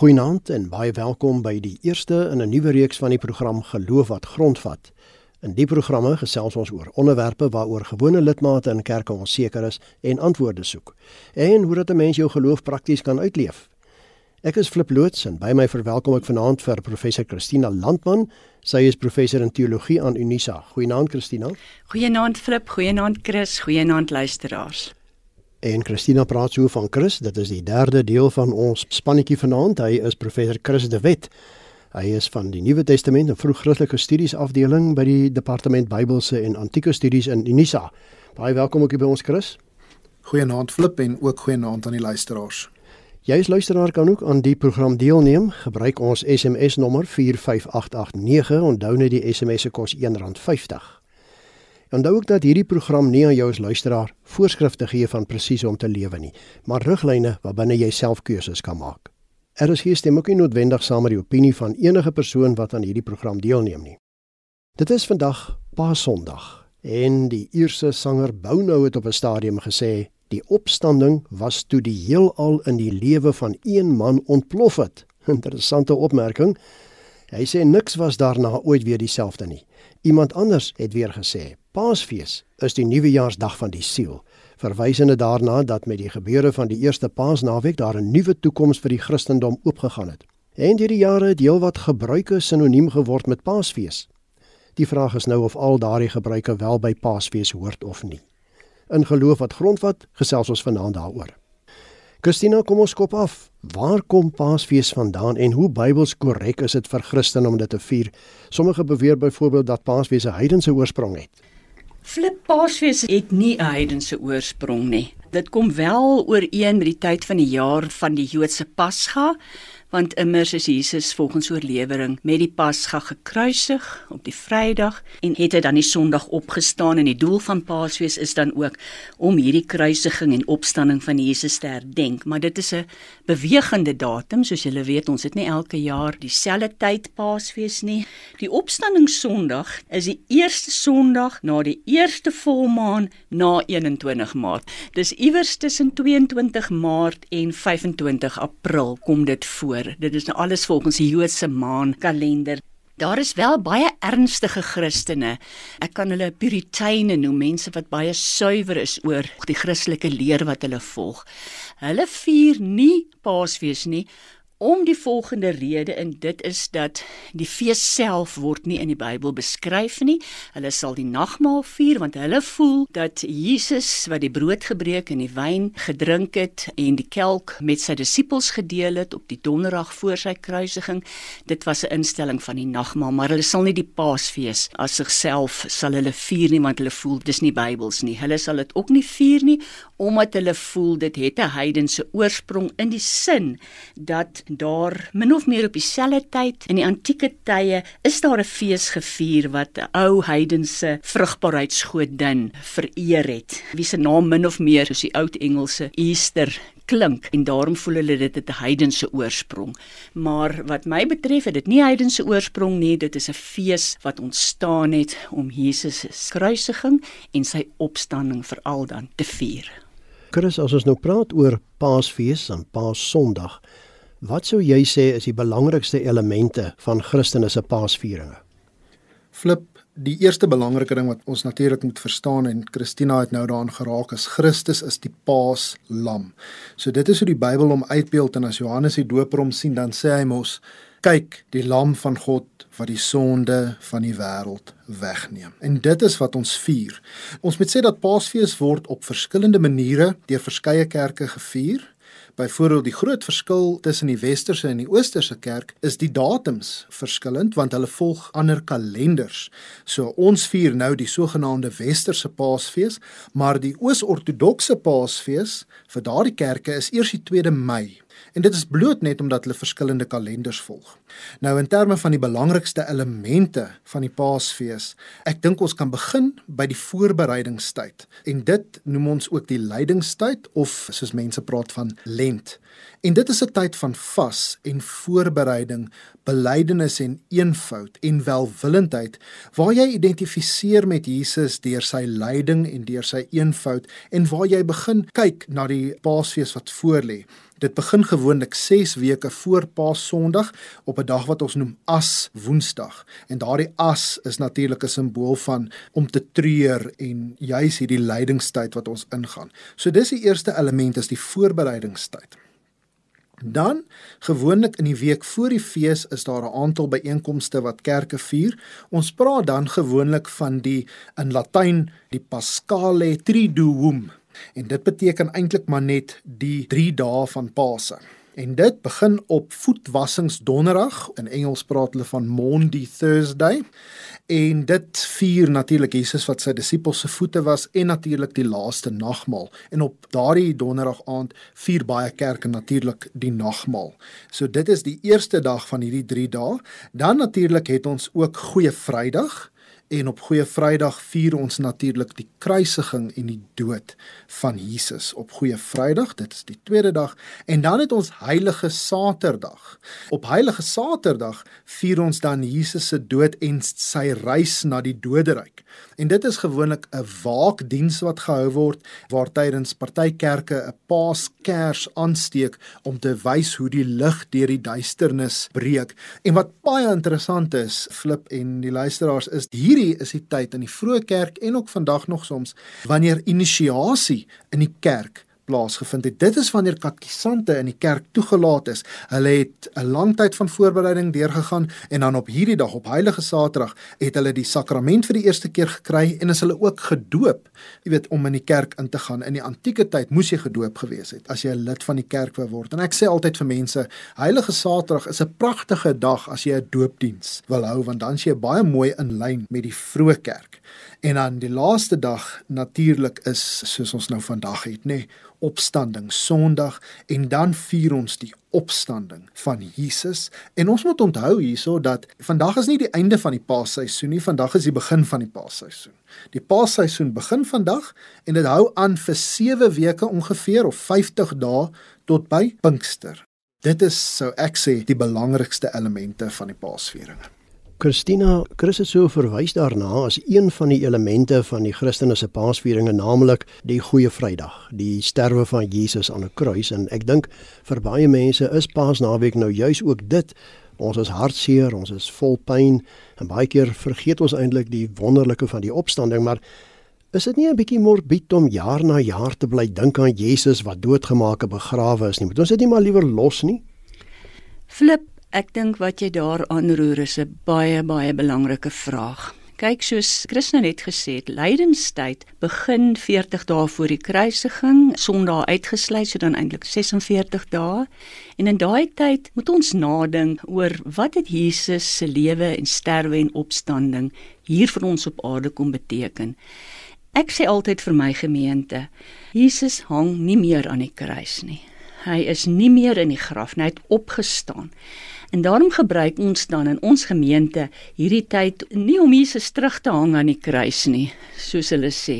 Goeienaand en baie welkom by die eerste in 'n nuwe reeks van die program Geloof wat grondvat. In die programme gesels ons oor onderwerpe waaroor gewone lidmate in kerke onseker is en antwoorde soek en hoe dat 'n mens jou geloof prakties kan uitleef. Ek is Flip Loots en by my verwelkom ek vanaand vir professor Christina Landman. Sy is professor in teologie aan Unisa. Goeienaand Christina. Goeienaand Flip, goeienaand Chris, goeienaand luisteraars. En Christina praat so van Chris, dit is die derde deel van ons spannetjie vanaand. Hy is professor Chris de Wet. Hy is van die Nuwe Testament en Vroeg-Christelike Studies afdeling by die Departement Bybelse en Antieke Studies in Unisa. Baie welkom ook hier by ons Chris. Goeienaand Flip en ook goeienaand aan die luisteraars. Jy as luisteraar kan ook aan die program deelneem. Gebruik ons SMS nommer 45889. Onthou net die SMS se kos R1.50. Onthou ook dat hierdie program nie aan jou as luisteraar voorskrifte gee van presies hoe om te lewe nie, maar riglyne waarbinne jy self keuses kan maak. Er is hier stem ook nie noodwendig saam met die opinie van enige persoon wat aan hierdie program deelneem nie. Dit is vandag Paasondag en die Ierse sanger Bono het op 'n stadium gesê die opstanding was toe die heelal in die lewe van een man ontplof het. Interessante opmerking. Hy sê niks was daarna ooit weer dieselfde nie. Iemand anders het weer gesê Paasfees is die nuwejaarsdag van die siel verwysende daarna dat met die gebeure van die eerste Paasnaweek daar 'n nuwe toekoms vir die Christendom oopgegaan het. En hierdie jare het heelwat gebruike sinoniem geword met Paasfees. Die vraag is nou of al daardie gebruike wel by Paasfees hoort of nie. In geloof wat grondvat, gesels ons vanaand daaroor. Christina, kom ons kop af. Waar kom Paasfees vandaan en hoe Bybels korrek is dit vir Christene om dit te vier? Sommige beweer byvoorbeeld dat Paasfees 'n heidense oorsprong het. Flip Paasfees het nie 'n heidense oorsprong nie. Dit kom wel ooreen met die tyd van die jaar van die Joodse Pasga, want immers is Jesus volgens oorlewering met die Pasga gekruisig op die Vrydag en het hy dan die Sondag opgestaan en die doel van Paasfees is dan ook om hierdie kruisiging en opstanding van Jesus te herdenk. Maar dit is 'n bewegende datum soos julle weet ons het nie elke jaar dieselfde tyd Paasfees nie. Die opstanding Sondag is die eerste Sondag na die eerste volmaan na 21 Maart. Dis iewers tussen 22 Maart en 25 April kom dit voor hoor. Dit is nou alles volgens die Joodse maankalender. Daar is wel baie ernstige Christene. Ek kan hulle puriteine noem, mense wat baie suiwer is oor die Christelike leer wat hulle volg. Hulle vier nie Paasfees nie, om die volgende rede en dit is dat die fees self word nie in die Bybel beskryf nie. Hulle sal die nagmaal vier want hulle voel dat Jesus wat die brood gebreek en die wyn gedrink het en die kelk met sy disippels gedeel het op die donderdag voor sy kruisiging, dit was 'n instelling van die nagmaal, maar hulle sal nie die Paasfees as sigself sal hulle vier nie want hulle voel dis nie Bybels nie. Hulle sal dit ook nie vier nie omdat hulle voel dit het 'n heidense oorsprong in die sin dat daar min of meer op dieselfde tyd in die antieke tye is daar 'n fees gevier wat 'n ou heidense vrugbaarheidsgodin vereer het wie se naam min of meer soos die oud Engelse Easter klink en daarom voel hulle dit het 'n heidense oorsprong. Maar wat my betref het dit nie heidense oorsprong nie, dit is 'n fees wat ontstaan het om Jesus se kruisiging en sy opstanding veral dan te vier. Chris, as ons nou praat oor Paasfees en Paassondag, wat sou jy sê is die belangrikste elemente van Christene se Paasvieringe? Flip, die eerste belangrike ding wat ons natuurlik moet verstaan en Christina het nou daaraan geraak is Christus is die Paaslam. So dit is hoe die Bybel hom uitbeeld en as Johannes die Doper hom sien, dan sê hy mos kyk die lam van God wat die sonde van die wêreld wegneem. En dit is wat ons vier. Ons moet sê dat Paasfees word op verskillende maniere deur verskeie kerke gevier. Byvoorbeeld die groot verskil tussen die westerse en die oosterse kerk is die datums verskillend want hulle volg ander kalenders. So ons vier nou die sogenaamde westerse Paasfees, maar die oos-ortodokse Paasfees vir daardie kerke is eers die 2de Mei en dit is bloot net omdat hulle verskillende kalenders volg. Nou in terme van die belangrikste elemente van die Paasfees, ek dink ons kan begin by die voorbereidingstyd en dit noem ons ook die lydingstyd of soos mense praat van lent. En dit is 'n tyd van vas en voorbereiding, belydenis en eenvoud en welwillendheid waar jy identifiseer met Jesus deur sy lyding en deur sy eenvoud en waar jy begin kyk na die Paasfees wat voorlê Dit begin gewoonlik 6 weke voor Paasondag op 'n dag wat ons noem As Woensdag. En daardie as is natuurlik 'n simbool van om te treur en juis hierdie lydingstyd wat ons ingaan. So dis die eerste element is die voorbereidingstyd. Dan gewoonlik in die week voor die fees is daar 'n aantal byeenkomste wat kerke vier. Ons praat dan gewoonlik van die in Latyn die Paschale Triduum en dit beteken eintlik maar net die 3 dae van Paase. En dit begin op voetwassingsdonderdag. In Engels praat hulle van Maundy Thursday. En dit vier natuurlik Jesus wat sy disippels se voete was en natuurlik die laaste nagmaal. En op daardie donderdag aand vier baie kerke natuurlik die nagmaal. So dit is die eerste dag van hierdie 3 dae. Dan natuurlik het ons ook Goeie Vrydag. En op Goeie Vrydag vier ons natuurlik die kruisiging en die dood van Jesus op Goeie Vrydag, dit is die tweede dag, en dan het ons Heilige Saterdag. Op Heilige Saterdag vier ons dan Jesus se dood en sy reis na die doderyk. En dit is gewoonlik 'n waakdiens wat gehou word waar tydens party kerke 'n Paaskers aansteek om te wys hoe die lig deur die duisternis breek. En wat baie interessant is, Flip en die luisteraars, is hier hierdie is die tyd in die vroeë kerk en ook vandag nog soms wanneer inisiasie in die kerk plaasgevind het. Dit is wanneer katekisante in die kerk toegelaat is. Hulle het 'n lang tyd van voorbereiding deurgegaan en dan op hierdie dag op Heilige Saterdag het hulle die sakrament vir die eerste keer gekry en is hulle ook gedoop. Jy weet om in die kerk in te gaan. In die antieke tyd moes jy gedoop gewees het as jy 'n lid van die kerk wou word. En ek sê altyd vir mense, Heilige Saterdag is 'n pragtige dag as jy 'n doopdiens wil hou want dan is jy baie mooi in lyn met die vroeë kerk. En dan die laaste dag natuurlik is soos ons nou vandag het, nê, nee, opstanding Sondag en dan vier ons die opstanding van Jesus. En ons moet onthou hierso dat vandag is nie die einde van die Paasseisoen nie, vandag is die begin van die Paasseisoen. Die Paasseisoen begin vandag en dit hou aan vir 7 weke ongeveer of 50 dae tot by Pinkster. Dit is sou ek sê die belangrikste elemente van die Paasviering. Christina, Christus so verwys daarna as een van die elemente van die Christelike Paasvieringe, naamlik die Goeie Vrydag, die sterwe van Jesus aan 'n kruis en ek dink vir baie mense is Paasnaweek nou juis ook dit. Ons is hartseer, ons is vol pyn en baie keer vergeet ons eintlik die wonderlike van die opstanding, maar is dit nie 'n bietjie morbied om jaar na jaar te bly dink aan Jesus wat doodgemaak en begrawe is nie? Moet ons dit nie maar liewer los nie? Flip Ek dink wat jy daar aanroer is 'n baie baie belangrike vraag. Kyk soos Christus net gesê het, lydenstyd begin 40 dae voor die kruisiging, Sondag uitgesluit, so dan eintlik 46 dae. En in daai tyd moet ons nadink oor wat het Jesus se lewe en sterwe en opstanding hier vir ons op aarde kom beteken. Ek sê altyd vir my gemeente, Jesus hang nie meer aan die kruis nie. Hy is nie meer in die graf nie, hy het opgestaan. En daarom gebruik ons dan in ons gemeente hierdie tyd nie om Jesus terug te hang aan die kruis nie, soos hulle sê,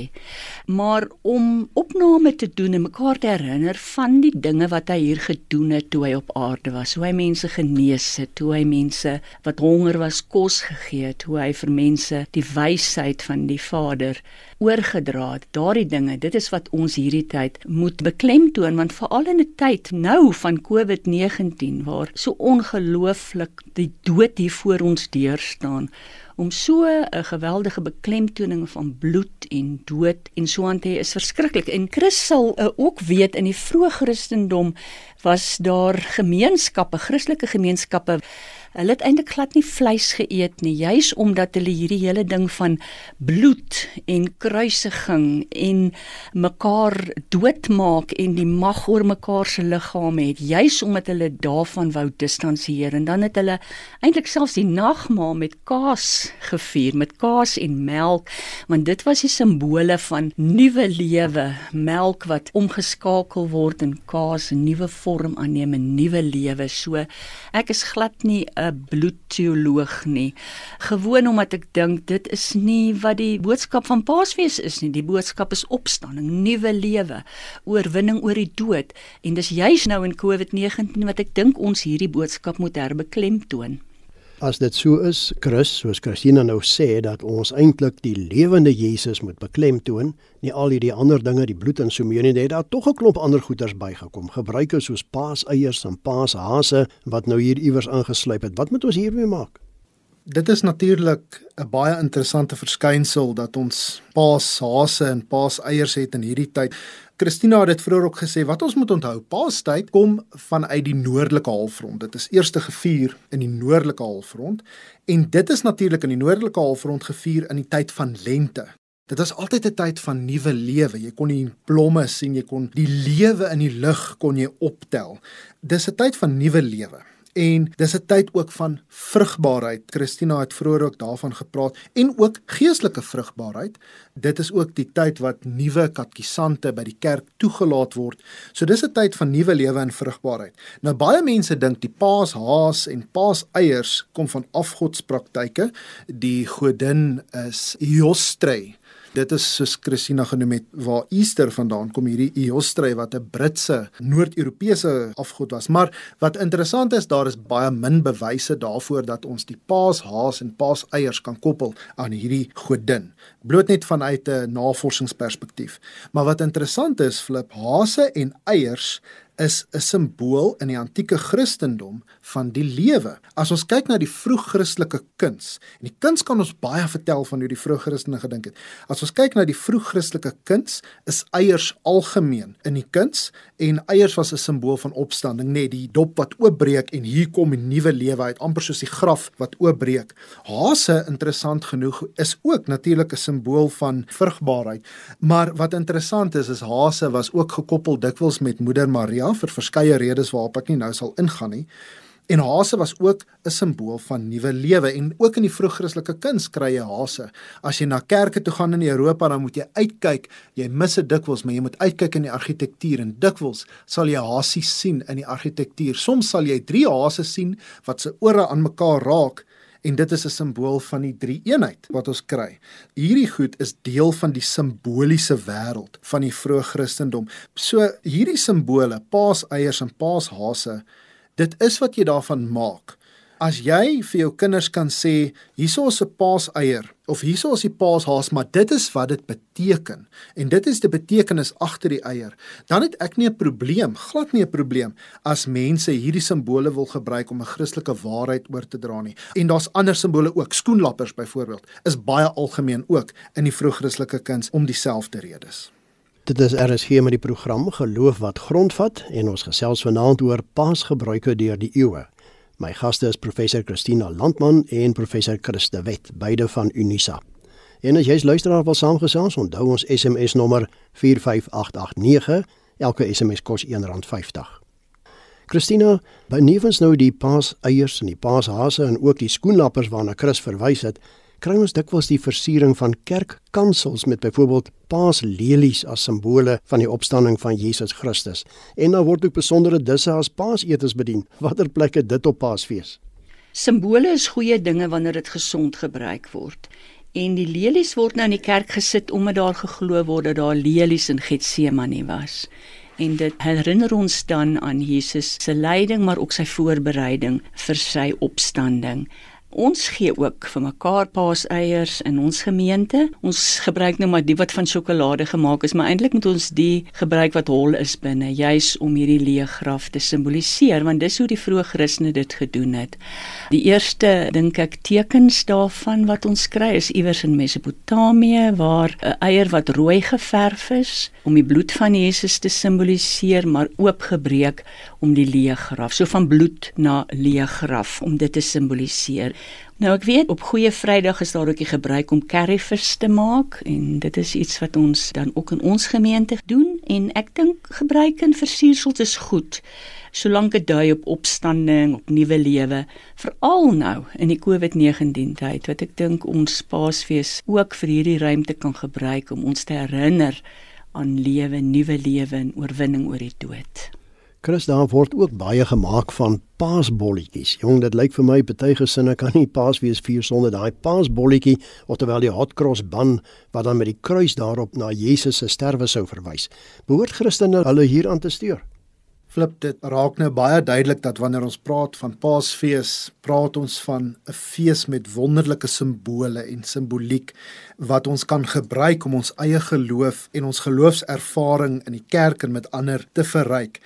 maar om opname te doen en mekaar te herinner van die dinge wat hy hier gedoen het toe hy op aarde was, hoe hy mense genees het, hoe hy mense wat honger was kos gegee het, hoe hy vir mense die wysheid van die Vader oorgedra het. Daardie dinge, dit is wat ons hierdie tyd moet beklemtoon want veral in 'n tyd nou van COVID-19 waar so ongelooflik die dood hier voor ons deur staan om so 'n geweldige beklemtoning van bloed en dood en so aan te hê is verskriklik. En Chris sal uh, ook weet in die vroeë Christendom was daar gemeenskappe, Christelike gemeenskappe Hulle het eintlik glad nie vleis geëet nie, juis omdat hulle hierdie hele ding van bloed en kruisiging en mekaar doodmaak en die mag oor mekaar se liggame het, juis omdat hulle daarvan wou distansieer en dan het hulle eintlik selfs die nagmaal met kaas gevier, met kaas en melk, want dit was die simbole van nuwe lewe, melk wat omgeskakel word in kaas, 'n nuwe vorm aanneem, 'n nuwe lewe. So ek is glad nie 'n bloedteoloog nie. Gewoon omdat ek dink dit is nie wat die boodskap van Paasfees is nie. Die boodskap is opstanding, nuwe lewe, oorwinning oor die dood en dis juis nou in COVID-19 wat ek dink ons hierdie boodskap moet herbeklemtoon. As dit so is, Chris, soos Christina nou sê dat ons eintlik die lewende Jesus moet beklemtoon, nie al hierdie ander dinge, die bloed en so meer nie, het daar tog 'n klomp ander goeders bygekom. Gebruike soos paaseiers en paashase wat nou hier iewers ingesluip het. Wat moet ons hiermee maak? Dit is natuurlik 'n baie interessante verskynsel dat ons paashase en paaseiers het in hierdie tyd. Christina het dit vroeër ook gesê wat ons moet onthou, Paastyd kom vanuit die noordelike halfrond. Dit is eerste gevier in die noordelike halfrond en dit is natuurlik in die noordelike halfrond gevier in die tyd van lente. Dit was altyd 'n tyd van nuwe lewe. Jy kon die blomme sien, jy kon die lewe in die lug kon jy optel. Dis 'n tyd van nuwe lewe. En dis 'n tyd ook van vrugbaarheid. Christina het vroeër ook daarvan gepraat en ook geestelike vrugbaarheid. Dit is ook die tyd wat nuwe katkisante by die kerk toegelaat word. So dis 'n tyd van nuwe lewe en vrugbaarheid. Nou baie mense dink die paashaas en paaseiers kom van afgodspraktyke. Die godin is Iostre Dit is soos Christina genoem het waar Easter vandaan kom hierdie Eostre wat 'n Britse Noord-Europese afgod was. Maar wat interessant is, daar is baie min bewyse daarvoor dat ons die paashaas en paaseiers kan koppel aan hierdie godin. Bloot net vanuit 'n navorsingsperspektief. Maar wat interessant is, flip hase en eiers is 'n simbool in die antieke Christendom van die lewe. As ons kyk na die vroeg-Christelike kuns, en die kuns kan ons baie vertel van hoe die vroeg-Christene gedink het. As ons kyk na die vroeg-Christelike kuns, is eiers algemeen in die kuns en eiers was 'n simbool van opstanding, nê, nee, die dop wat oopbreek en hier kom 'n nuwe lewe uit, amper soos die graf wat oopbreek. Hase, interessant genoeg, is ook natuurlik 'n simbool van vrugbaarheid. Maar wat interessant is, is hase was ook gekoppel dikwels met Moeder Maria vir verskeie redes waarop ek nie nou sal ingaan nie. En hase was ook 'n simbool van nuwe lewe en ook in die vroeg-Christelike kuns kry jy hase. As jy na kerke toe gaan in Europa, dan moet jy uitkyk. Jy mis dit dikwels, maar jy moet uitkyk in die argitektuur en dikwels sal jy hasies sien in die argitektuur. Soms sal jy 3 hase sien wat se ore aan mekaar raak en dit is 'n simbool van die drie eenheid wat ons kry. Hierdie goed is deel van die simboliese wêreld van die vroeë Christendom. So hierdie simbole, paaseiers en paashase, dit is wat jy daarvan maak. As jy vir jou kinders kan sê, hierso is 'n paaseier of hierso is die paashaas, maar dit is wat dit beteken en dit is die betekenis agter die eier, dan het ek nie 'n probleem, glad nie 'n probleem as mense hierdie simbole wil gebruik om 'n Christelike waarheid oor te dra nie. En daar's ander simbole ook, skoenlappers byvoorbeeld, is baie algemeen ook in die vroeg-Christelike kuns om dieselfde redes. Dit is RSG met die program Geloof wat grondvat en ons gesels vanaand oor paasgebruike deur die eeue. My gaste is professor Christina Landman en professor Christe Wet, beide van Unisa. En as jy's luisteraar wil saamgesels, onthou ons SMS nommer 45889. Elke SMS kos R1.50. Christina, benewens nou die paaseiers en die paashase en ook die skoenlappers waarna Chris verwys het, kry ons dikwels die versiering van kerkkansels met byvoorbeeld paaslelies as simbole van die opstanding van Jesus Christus. En dan word ook besondere disse as paasetes bedien. Watter plek het dit op Paasfees? Simbole is goeie dinge wanneer dit gesond gebruik word. En die lelies word nou in die kerk gesit omdat daar geglo word dat daar lelies in Getsemane was. En dit herinner ons dan aan Jesus se lyding maar ook sy voorbereiding vir sy opstanding. Ons gee ook vir mekaar paaseiers in ons gemeente. Ons gebruik nou maar die wat van sjokolade gemaak is, maar eintlik moet ons die gebruik wat hol is binne, juis om hierdie leë graf te simboliseer, want dis hoe die vroeë Christene dit gedoen het. Die eerste dink ek tekens daarvan wat ons kry is iewers in Mesopotamië waar 'n eier wat rooi geverf is om die bloed van Jesus te simboliseer, maar oopgebreek om die leë graf, so van bloed na leë graf om dit te simboliseer. Nou ek weet op Goeie Vrydag is daar ook die gebruik om curryvis te maak en dit is iets wat ons dan ook in ons gemeente doen en ek dink gebruik in versiersels is goed solank dit dui op opstanding, op nuwe lewe, veral nou in die COVID-19 tyd wat ek dink ons Paasfees ook vir hierdie ruimte kan gebruik om ons te herinner aan lewe, nuwe lewe en oorwinning oor die dood. Chris daar word ook baie gemaak van paasbolletjies. Jong, dit lyk vir my baie gesinne kan nie paasfees vier sonder daai paasbolletjie ofterwel die hot cross bun wat dan met die kruis daarop na Jesus se sterwe sou verwys. Behoort Christene hulle hier aan te steur? Flip dit raak nou baie duidelik dat wanneer ons praat van Paasfees, praat ons van 'n fees met wonderlike simbole en simboliek wat ons kan gebruik om ons eie geloof en ons geloofservaring in die kerk en met ander te verryk.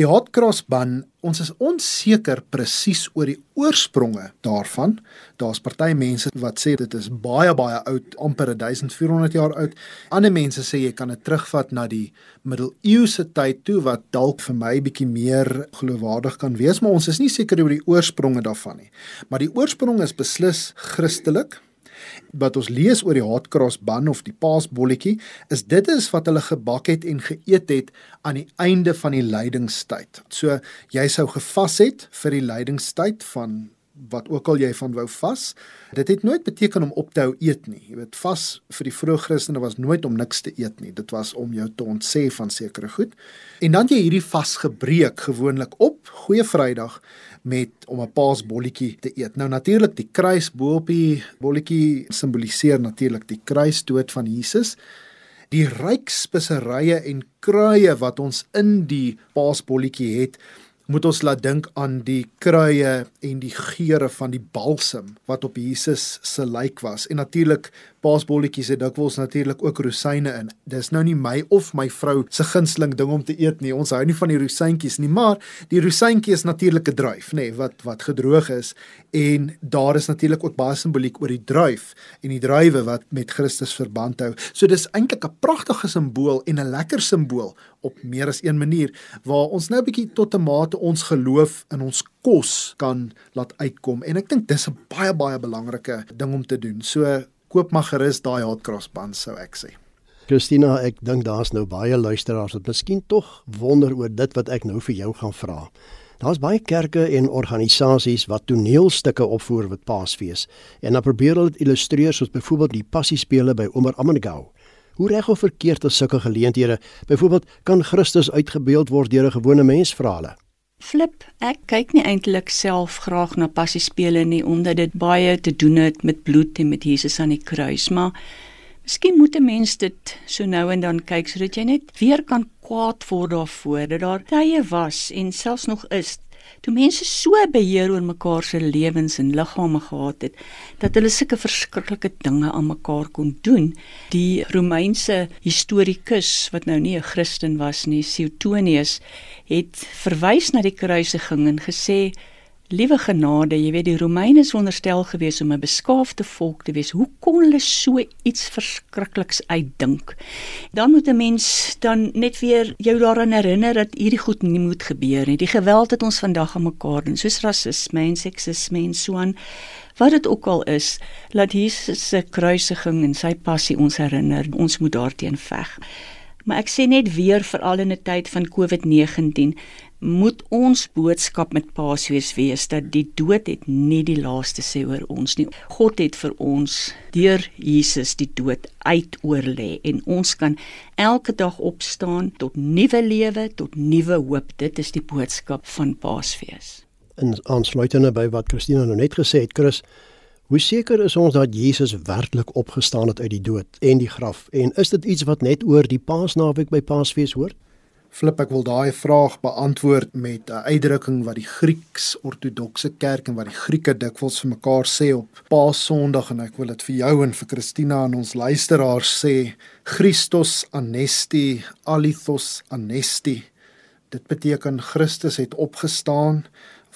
Die hot cross bun, ons is onseker presies oor die oorspronge daarvan. Daar's party mense wat sê dit is baie baie oud, amper 1400 jaar oud. Ander mense sê jy kan dit terugvat na die middeleeuse tyd toe wat dalk vir my bietjie meer geloofwaardig kan wees, maar ons is nie seker oor die oorspronge daarvan nie. Maar die oorsprong is beslis Christelik wat ons lees oor die haatkros ban of die paasbolletjie is dit is wat hulle gebak het en geëet het aan die einde van die lydingstyd. So jy sou gevas het vir die lydingstyd van wat ook al jy van wou vas. Dit het nooit beteken om op te hou eet nie. Jy weet vas vir die vroeë Christene was nooit om niks te eet nie. Dit was om jou te ontsê van sekere goed. En dan jy hierdie vas gebreek gewoonlik op Goeie Vrydag met om 'n paasbolletjie te eet. Nou natuurlik die kruis bo op die bolletjie simboliseer natuurlik die kruisdood van Jesus. Die ryk speserye en kruie wat ons in die paasbolletjie het, moet ons laat dink aan die kruie en die geure van die balsam wat op Jesus se lijk was. En natuurlik paasbolletjies het dikwels natuurlik ook rosyne in. Dis nou nie my of my vrou se gunsteling ding om te eet nie. Ons hou nie van die rosyntjies nie, maar die rosyntjie is natuurlike druif, nê, nee, wat wat gedroog is en daar is natuurlik ook baie simboliek oor die druif en die druiwe wat met Christus verband hou. So dis eintlik 'n pragtige simbool en 'n lekker simbool op meer as een manier waar ons nou 'n bietjie tot 'n mate ons geloof in ons kos kan laat uitkom en ek dink dis 'n baie baie belangrike ding om te doen. So koop maar gerus daai haatkrossband sou ek sê. Christina, ek dink daar's nou baie luisteraars wat miskien tog wonder oor dit wat ek nou vir jou gaan vra. Daar's baie kerke en organisasies wat toneelstukke opvoer met Paasfees en dan probeer hulle dit illustreer soos byvoorbeeld die Passiespele by Omer Amangau. Hoe reg of verkeerd is sulke geleenthede? Byvoorbeeld kan Christus uitgebeeld word deur 'n gewone mens vra hulle. Flip, ek kyk nie eintlik self graag na passiespele nie omdat dit baie te doen het met bloed en met Jesus aan die kruis, maar miskien moet 'n mens dit so nou en dan kyk sodat jy net weer kan kwaad word daarvoor dat daar tye was en selfs nog is toe mense so beheer oor mekaar se lewens en liggame gehad het dat hulle sulke verskriklike dinge aan mekaar kon doen. Die Romeinse historikus wat nou nie 'n Christen was nie, Suetonius, het verwys na die kruisiging en gesê Liewe genade, jy weet die Romeine is wonderstel gewees om 'n beskaafde volk te wees. Hoe kon hulle so iets verskrikliks uitdink? Dan moet 'n mens dan net weer jou daaraan herinner dat hierdie goed nie moet gebeur nie. Die geweld het ons vandag aan mekaar doen, soos rasisme en seksisme en so aan. Wat dit ook al is, laat Jesus se kruisiging en sy passie ons herinner. Ons moet daarteen veg. Maar ek sê net weer veral in 'n tyd van COVID-19 moet ons boodskap met Paasfees wees dat die dood het nie die laaste sê oor ons nie. God het vir ons deur Jesus die dood uitoorlê en ons kan elke dag opstaan tot nuwe lewe, tot nuwe hoop. Dit is die boodskap van Paasfees. In aansluitende by wat Christina nou net gesê het, Chris, hoe seker is ons dat Jesus werklik opgestaan het uit die dood en die graf? En is dit iets wat net oor die Paasnaweek by Paasfees hoort? Flip ek wil daai vraag beantwoord met 'n uitdrukking wat die Grieks-Ortodokse Kerk en wat die Grieke dikwels vir mekaar sê op Paasondag en ek wil dit vir jou en vir Christina en ons luisteraars sê Christos anesti alithos anesti. Dit beteken Christus het opgestaan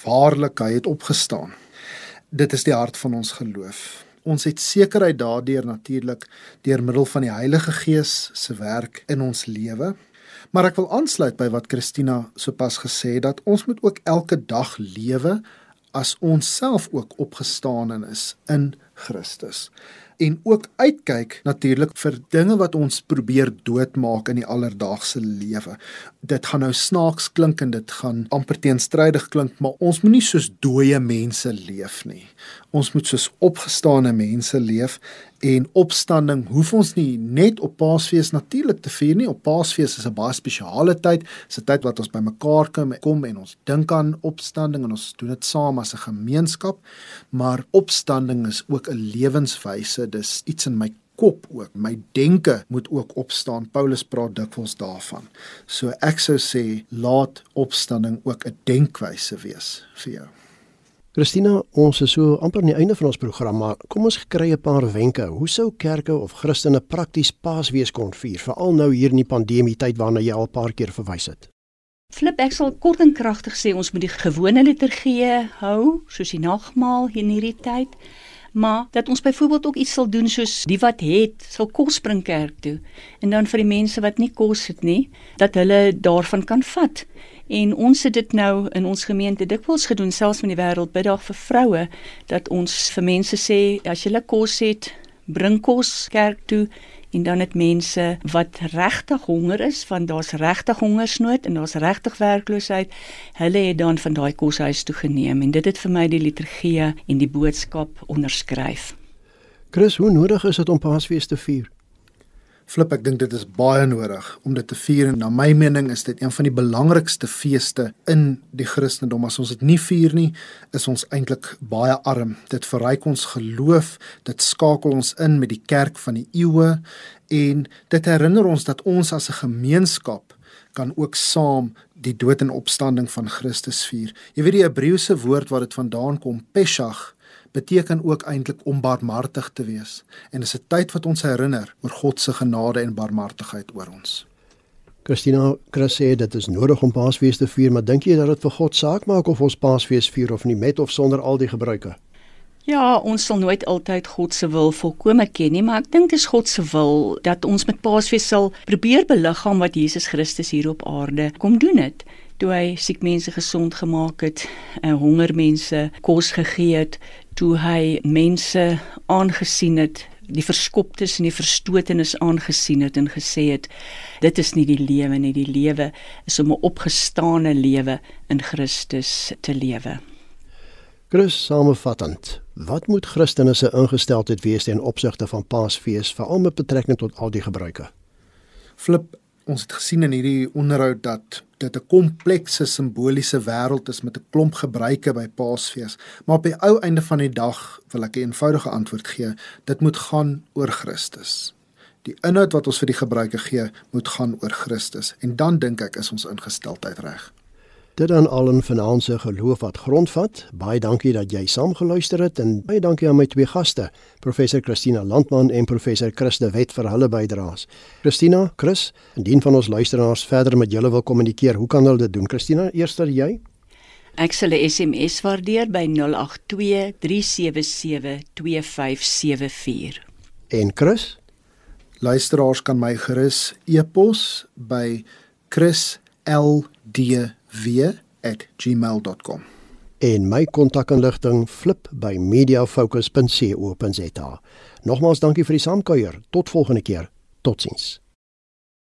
waarlik hy het opgestaan. Dit is die hart van ons geloof. Ons het sekerheid daardeur natuurlik deur middel van die Heilige Gees se werk in ons lewe Maar ek wil aansluit by wat Christina sopas gesê het dat ons moet ook elke dag lewe as ons self ook opgestaan is in Christus en ook uitkyk natuurlik vir dinge wat ons probeer doodmaak in die alledaagse lewe. Dit gaan nou snaaks klink en dit gaan amper teenstrydig klink, maar ons moenie soos dooie mense leef nie. Ons moet soos opgestane mense leef en opstanding hoef ons nie net op Paasfees natuurlik te vier nie. Op Paasfees is 'n baie spesiale tyd. Is 'n tyd wat ons bymekaar kom, kom en ons dink aan opstanding en ons doen dit saam as 'n gemeenskap. Maar opstanding is ook 'n lewenswyse dis iets in my kop ook. My denke moet ook opstaan. Paulus praat dikwels daarvan. So ek sou sê laat opstanding ook 'n denkwyse wees vir jou. Christina, ons is so amper aan die einde van ons program, maar kom ons kry 'n paar wenke. Hoe sou kerke of Christene prakties Paasfees kon vier, veral nou hier in die pandemie tyd waarna jy al 'n paar keer verwys het? Flip ek sal kort en kragtig sê ons moet die gewone liturgie hou, soos die nagmaal in hierdie tyd maar dat ons byvoorbeeld ook iets sal doen soos die wat het sal kos bring kerk toe en dan vir die mense wat nie kos het nie dat hulle daarvan kan vat en ons het dit nou in ons gemeente dikwels gedoen selfs met die wêreldbiddag vir vroue dat ons vir mense sê as jy kos het bring kos kerk toe en dan het mense wat regtig honger is want daar's regtig hongersnood en daar's regtig werkloosheid hulle het dan van daai koshuis toe geneem. En dit het vir my die liturgie en die boodskap onderskryf. Chris hoe nodig is dit om Paasfees te vier Flip, ek dink dit is baie nodig om dit te vier en na my mening is dit een van die belangrikste feeste in die Christendom. As ons dit nie vier nie, is ons eintlik baie arm. Dit verryk ons geloof, dit skakel ons in met die kerk van die eeue en dit herinner ons dat ons as 'n gemeenskap kan ook saam die dood en opstanding van Christus vier. Jy weet die Hebreëse woord waar dit vandaan kom, Pesach, beteken ook eintlik om barmhartig te wees. En dis 'n tyd wat ons herinner oor God se genade en barmhartigheid oor ons. Christina Chris sê dit is nodig om Paasfees te vier, maar dink jy dat dit vir God saak maak of ons Paasfees vier of nie met of sonder al die gebruike? Ja, ons sal nooit altyd God se wil volkome ken nie, maar ek dink dit is God se wil dat ons met Paasfees sal probeer beliggaam wat Jesus Christus hier op aarde kom doen het toe hy siek mense gesond gemaak het en honger mense kos gegee het toe hy mense aangesien het die verskoptes en die verstotenes aangesien het en gesê het dit is nie die lewe nie die lewe is om 'n opgestane lewe in Christus te lewe. Chris samevattend, wat moet Christene se ingesteldheid wees ten opsigte van Paasfees veral met betrekking tot al die gebruike? Flip ons het gesien in hierdie onderhoud dat dit 'n komplekse simboliese wêreld is met 'n klomp gebruike by Paasfees. Maar op die ou einde van die dag wil ek 'n eenvoudige antwoord gee. Dit moet gaan oor Christus. Die inhoud wat ons vir die gebruike gee, moet gaan oor Christus en dan dink ek is ons ingesteldheid reg. Dit dan al 'n finansiële geloof wat grondvat. Baie dankie dat jy saamgeluister het en baie dankie aan my twee gaste, professor Christina Landman en professor Chris de Wet vir hulle bydraes. Christina, Chris, indien van ons luisteraars verder met julle wil kommunikeer, hoe kan hulle dit doen? Christina, eers dat jy Ek sal 'n SMS waardeer by 082 377 2574. En Chris? Luisteraars kan my gerus e-pos by chrisld w@gmail.com. En my kontakinligting flip by mediafocus.co.za. Nogmaals dankie vir die saamkuier. Tot volgende keer. Totsiens.